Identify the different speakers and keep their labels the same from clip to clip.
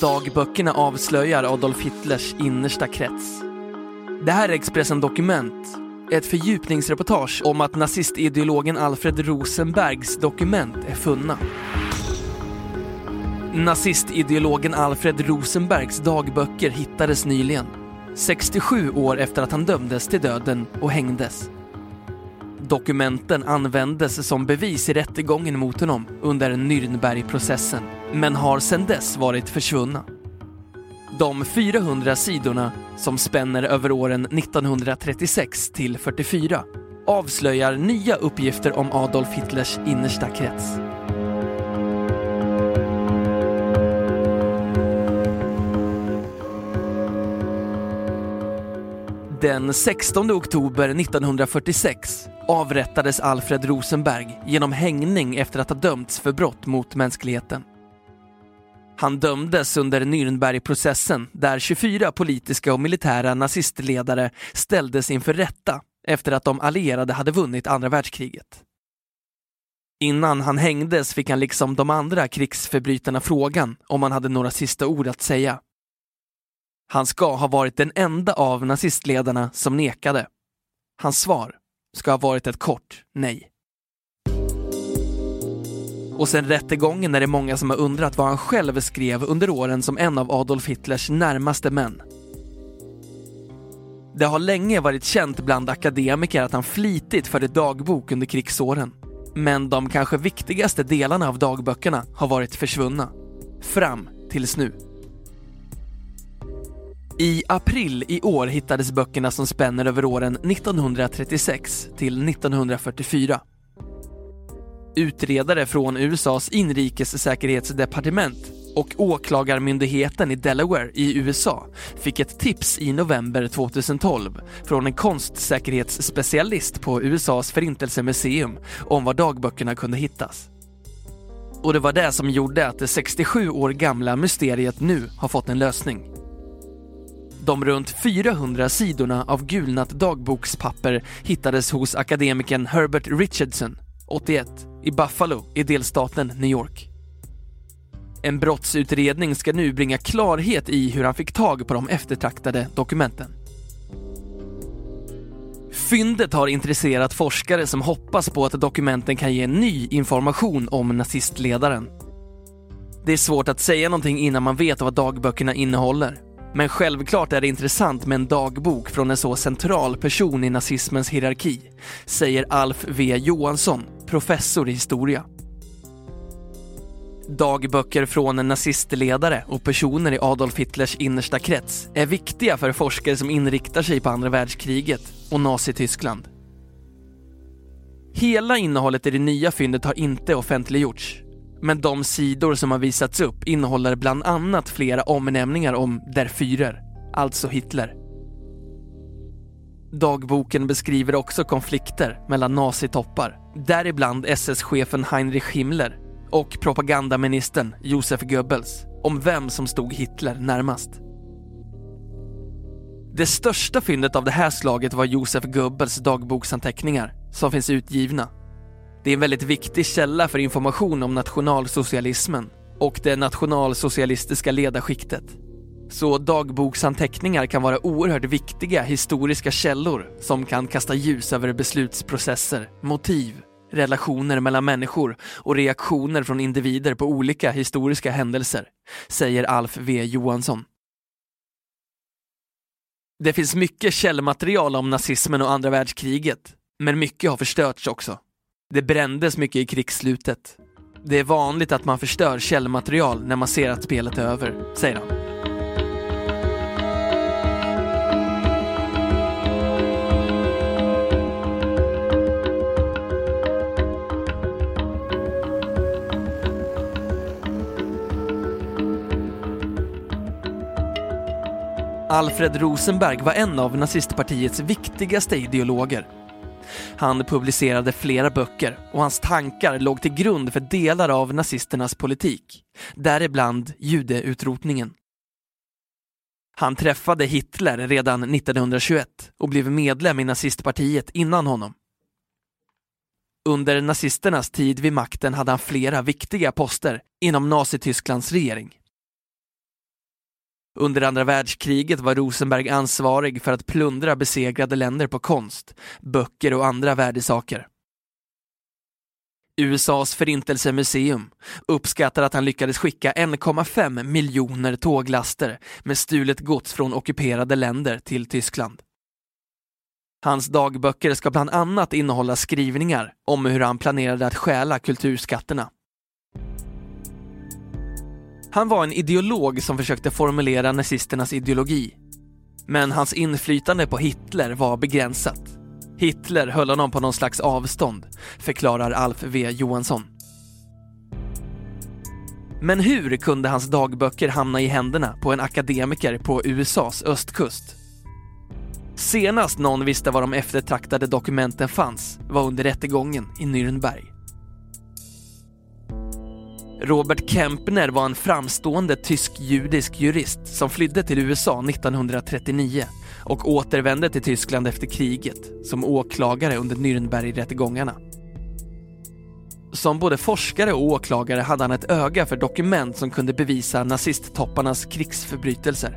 Speaker 1: Dagböckerna avslöjar Adolf Hitlers innersta krets. Det här är Expressen Dokument, ett fördjupningsreportage om att nazistideologen Alfred Rosenbergs dokument är funna. Nazistideologen Alfred Rosenbergs dagböcker hittades nyligen, 67 år efter att han dömdes till döden och hängdes. Dokumenten användes som bevis i rättegången mot honom under Nürnbergprocessen, men har sedan dess varit försvunna. De 400 sidorna, som spänner över åren 1936 till 44, avslöjar nya uppgifter om Adolf Hitlers innersta krets. Den 16 oktober 1946 avrättades Alfred Rosenberg genom hängning efter att ha dömts för brott mot mänskligheten. Han dömdes under Nürnbergprocessen där 24 politiska och militära nazistledare ställdes inför rätta efter att de allierade hade vunnit andra världskriget. Innan han hängdes fick han liksom de andra krigsförbrytarna frågan om han hade några sista ord att säga. Han ska ha varit den enda av nazistledarna som nekade. Hans svar ska ha varit ett kort nej. Och sen rättegången är det många som har undrat vad han själv skrev under åren som en av Adolf Hitlers närmaste män. Det har länge varit känt bland akademiker att han flitigt förde dagbok under krigsåren. Men de kanske viktigaste delarna av dagböckerna har varit försvunna. Fram tills nu. I april i år hittades böckerna som spänner över åren 1936 till 1944. Utredare från USAs inrikessäkerhetsdepartement och åklagarmyndigheten i Delaware i USA fick ett tips i november 2012 från en konstsäkerhetsspecialist på USAs förintelsemuseum om var dagböckerna kunde hittas. Och det var det som gjorde att det 67 år gamla mysteriet nu har fått en lösning. De runt 400 sidorna av gulnat dagbokspapper hittades hos akademikern Herbert Richardson, 81, i Buffalo i delstaten New York. En brottsutredning ska nu bringa klarhet i hur han fick tag på de eftertraktade dokumenten. Fyndet har intresserat forskare som hoppas på att dokumenten kan ge ny information om nazistledaren. Det är svårt att säga någonting innan man vet vad dagböckerna innehåller. Men självklart är det intressant med en dagbok från en så central person i nazismens hierarki, säger Alf V Johansson, professor i historia. Dagböcker från en nazistledare och personer i Adolf Hitlers innersta krets är viktiga för forskare som inriktar sig på andra världskriget och Nazityskland. Hela innehållet i det nya fyndet har inte offentliggjorts men de sidor som har visats upp innehåller bland annat flera omnämningar om Der Führer, alltså Hitler. Dagboken beskriver också konflikter mellan nazitoppar, däribland SS-chefen Heinrich Himmler och propagandaministern Josef Goebbels om vem som stod Hitler närmast. Det största fyndet av det här slaget var Josef Goebbels dagboksanteckningar som finns utgivna det är en väldigt viktig källa för information om nationalsocialismen och det nationalsocialistiska ledarskiktet. Så dagboksanteckningar kan vara oerhört viktiga historiska källor som kan kasta ljus över beslutsprocesser, motiv, relationer mellan människor och reaktioner från individer på olika historiska händelser, säger Alf V Johansson. Det finns mycket källmaterial om nazismen och andra världskriget, men mycket har förstörts också. Det brändes mycket i krigsslutet. Det är vanligt att man förstör källmaterial när man ser att spelet är över, säger han. Alfred Rosenberg var en av nazistpartiets viktigaste ideologer han publicerade flera böcker och hans tankar låg till grund för delar av nazisternas politik, däribland judeutrotningen. Han träffade Hitler redan 1921 och blev medlem i nazistpartiet innan honom. Under nazisternas tid vid makten hade han flera viktiga poster inom Nazitysklands regering. Under andra världskriget var Rosenberg ansvarig för att plundra besegrade länder på konst, böcker och andra värdesaker. USAs förintelsemuseum uppskattar att han lyckades skicka 1,5 miljoner tåglaster med stulet gods från ockuperade länder till Tyskland. Hans dagböcker ska bland annat innehålla skrivningar om hur han planerade att stjäla kulturskatterna. Han var en ideolog som försökte formulera nazisternas ideologi. Men hans inflytande på Hitler var begränsat. Hitler höll honom på någon slags avstånd, förklarar Alf V Johansson. Men hur kunde hans dagböcker hamna i händerna på en akademiker på USAs östkust? Senast någon visste var de eftertraktade dokumenten fanns var under rättegången i Nürnberg. Robert Kempner var en framstående tysk-judisk jurist som flydde till USA 1939 och återvände till Tyskland efter kriget som åklagare under Nürnbergrättegångarna. Som både forskare och åklagare hade han ett öga för dokument som kunde bevisa nazisttopparnas krigsförbrytelser.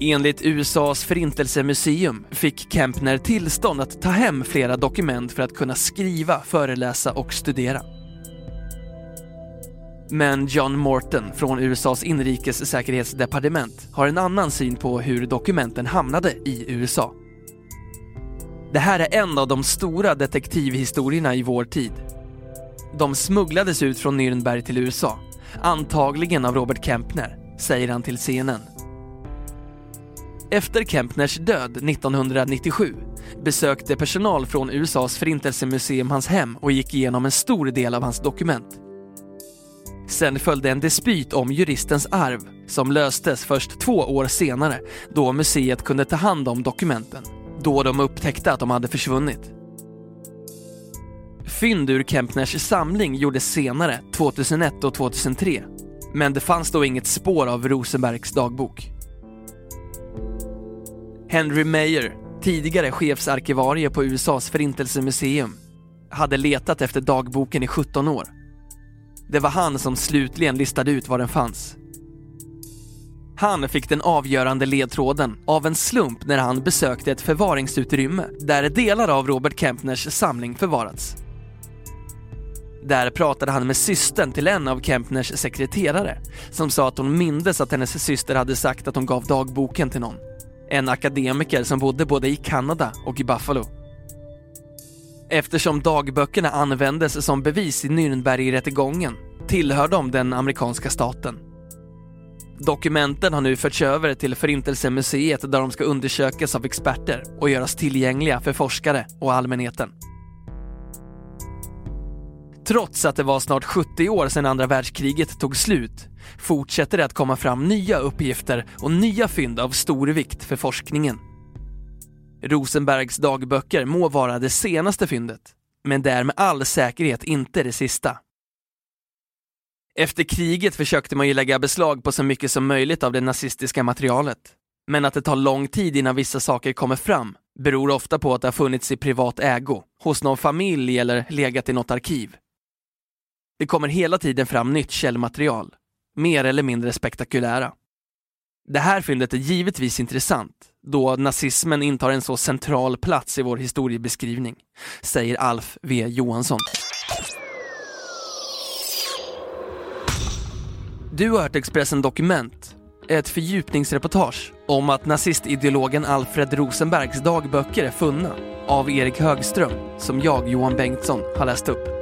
Speaker 1: Enligt USAs förintelsemuseum fick Kempner tillstånd att ta hem flera dokument för att kunna skriva, föreläsa och studera. Men John Morton från USAs inrikessäkerhetsdepartement har en annan syn på hur dokumenten hamnade i USA. Det här är en av de stora detektivhistorierna i vår tid. De smugglades ut från Nürnberg till USA, antagligen av Robert Kempner, säger han till CNN. Efter Kempners död 1997 besökte personal från USAs förintelsemuseum hans hem och gick igenom en stor del av hans dokument. Sen följde en dispyt om juristens arv som löstes först två år senare då museet kunde ta hand om dokumenten, då de upptäckte att de hade försvunnit. Fynd ur Kempners samling gjordes senare, 2001 och 2003, men det fanns då inget spår av Rosenbergs dagbok. Henry Mayer, tidigare chefsarkivarie på USAs förintelsemuseum, hade letat efter dagboken i 17 år. Det var han som slutligen listade ut var den fanns. Han fick den avgörande ledtråden av en slump när han besökte ett förvaringsutrymme där delar av Robert Kempners samling förvarats. Där pratade han med systern till en av Kempners sekreterare som sa att hon mindes att hennes syster hade sagt att hon gav dagboken till någon. En akademiker som bodde både i Kanada och i Buffalo. Eftersom dagböckerna användes som bevis i Nürnbergrättegången tillhör de den amerikanska staten. Dokumenten har nu förts över till Förintelsemuseet där de ska undersökas av experter och göras tillgängliga för forskare och allmänheten. Trots att det var snart 70 år sedan andra världskriget tog slut fortsätter det att komma fram nya uppgifter och nya fynd av stor vikt för forskningen. Rosenbergs dagböcker må vara det senaste fyndet, men det är med all säkerhet inte det sista. Efter kriget försökte man ju lägga beslag på så mycket som möjligt av det nazistiska materialet. Men att det tar lång tid innan vissa saker kommer fram beror ofta på att det har funnits i privat ägo, hos någon familj eller legat i något arkiv. Det kommer hela tiden fram nytt källmaterial, mer eller mindre spektakulära. Det här fyndet är givetvis intressant, då nazismen intar en så central plats i vår historiebeskrivning, säger Alf V Johansson. Du har hört Expressen Dokument, ett fördjupningsreportage om att nazistideologen Alfred Rosenbergs dagböcker är funna av Erik Högström, som jag, Johan Bengtsson, har läst upp.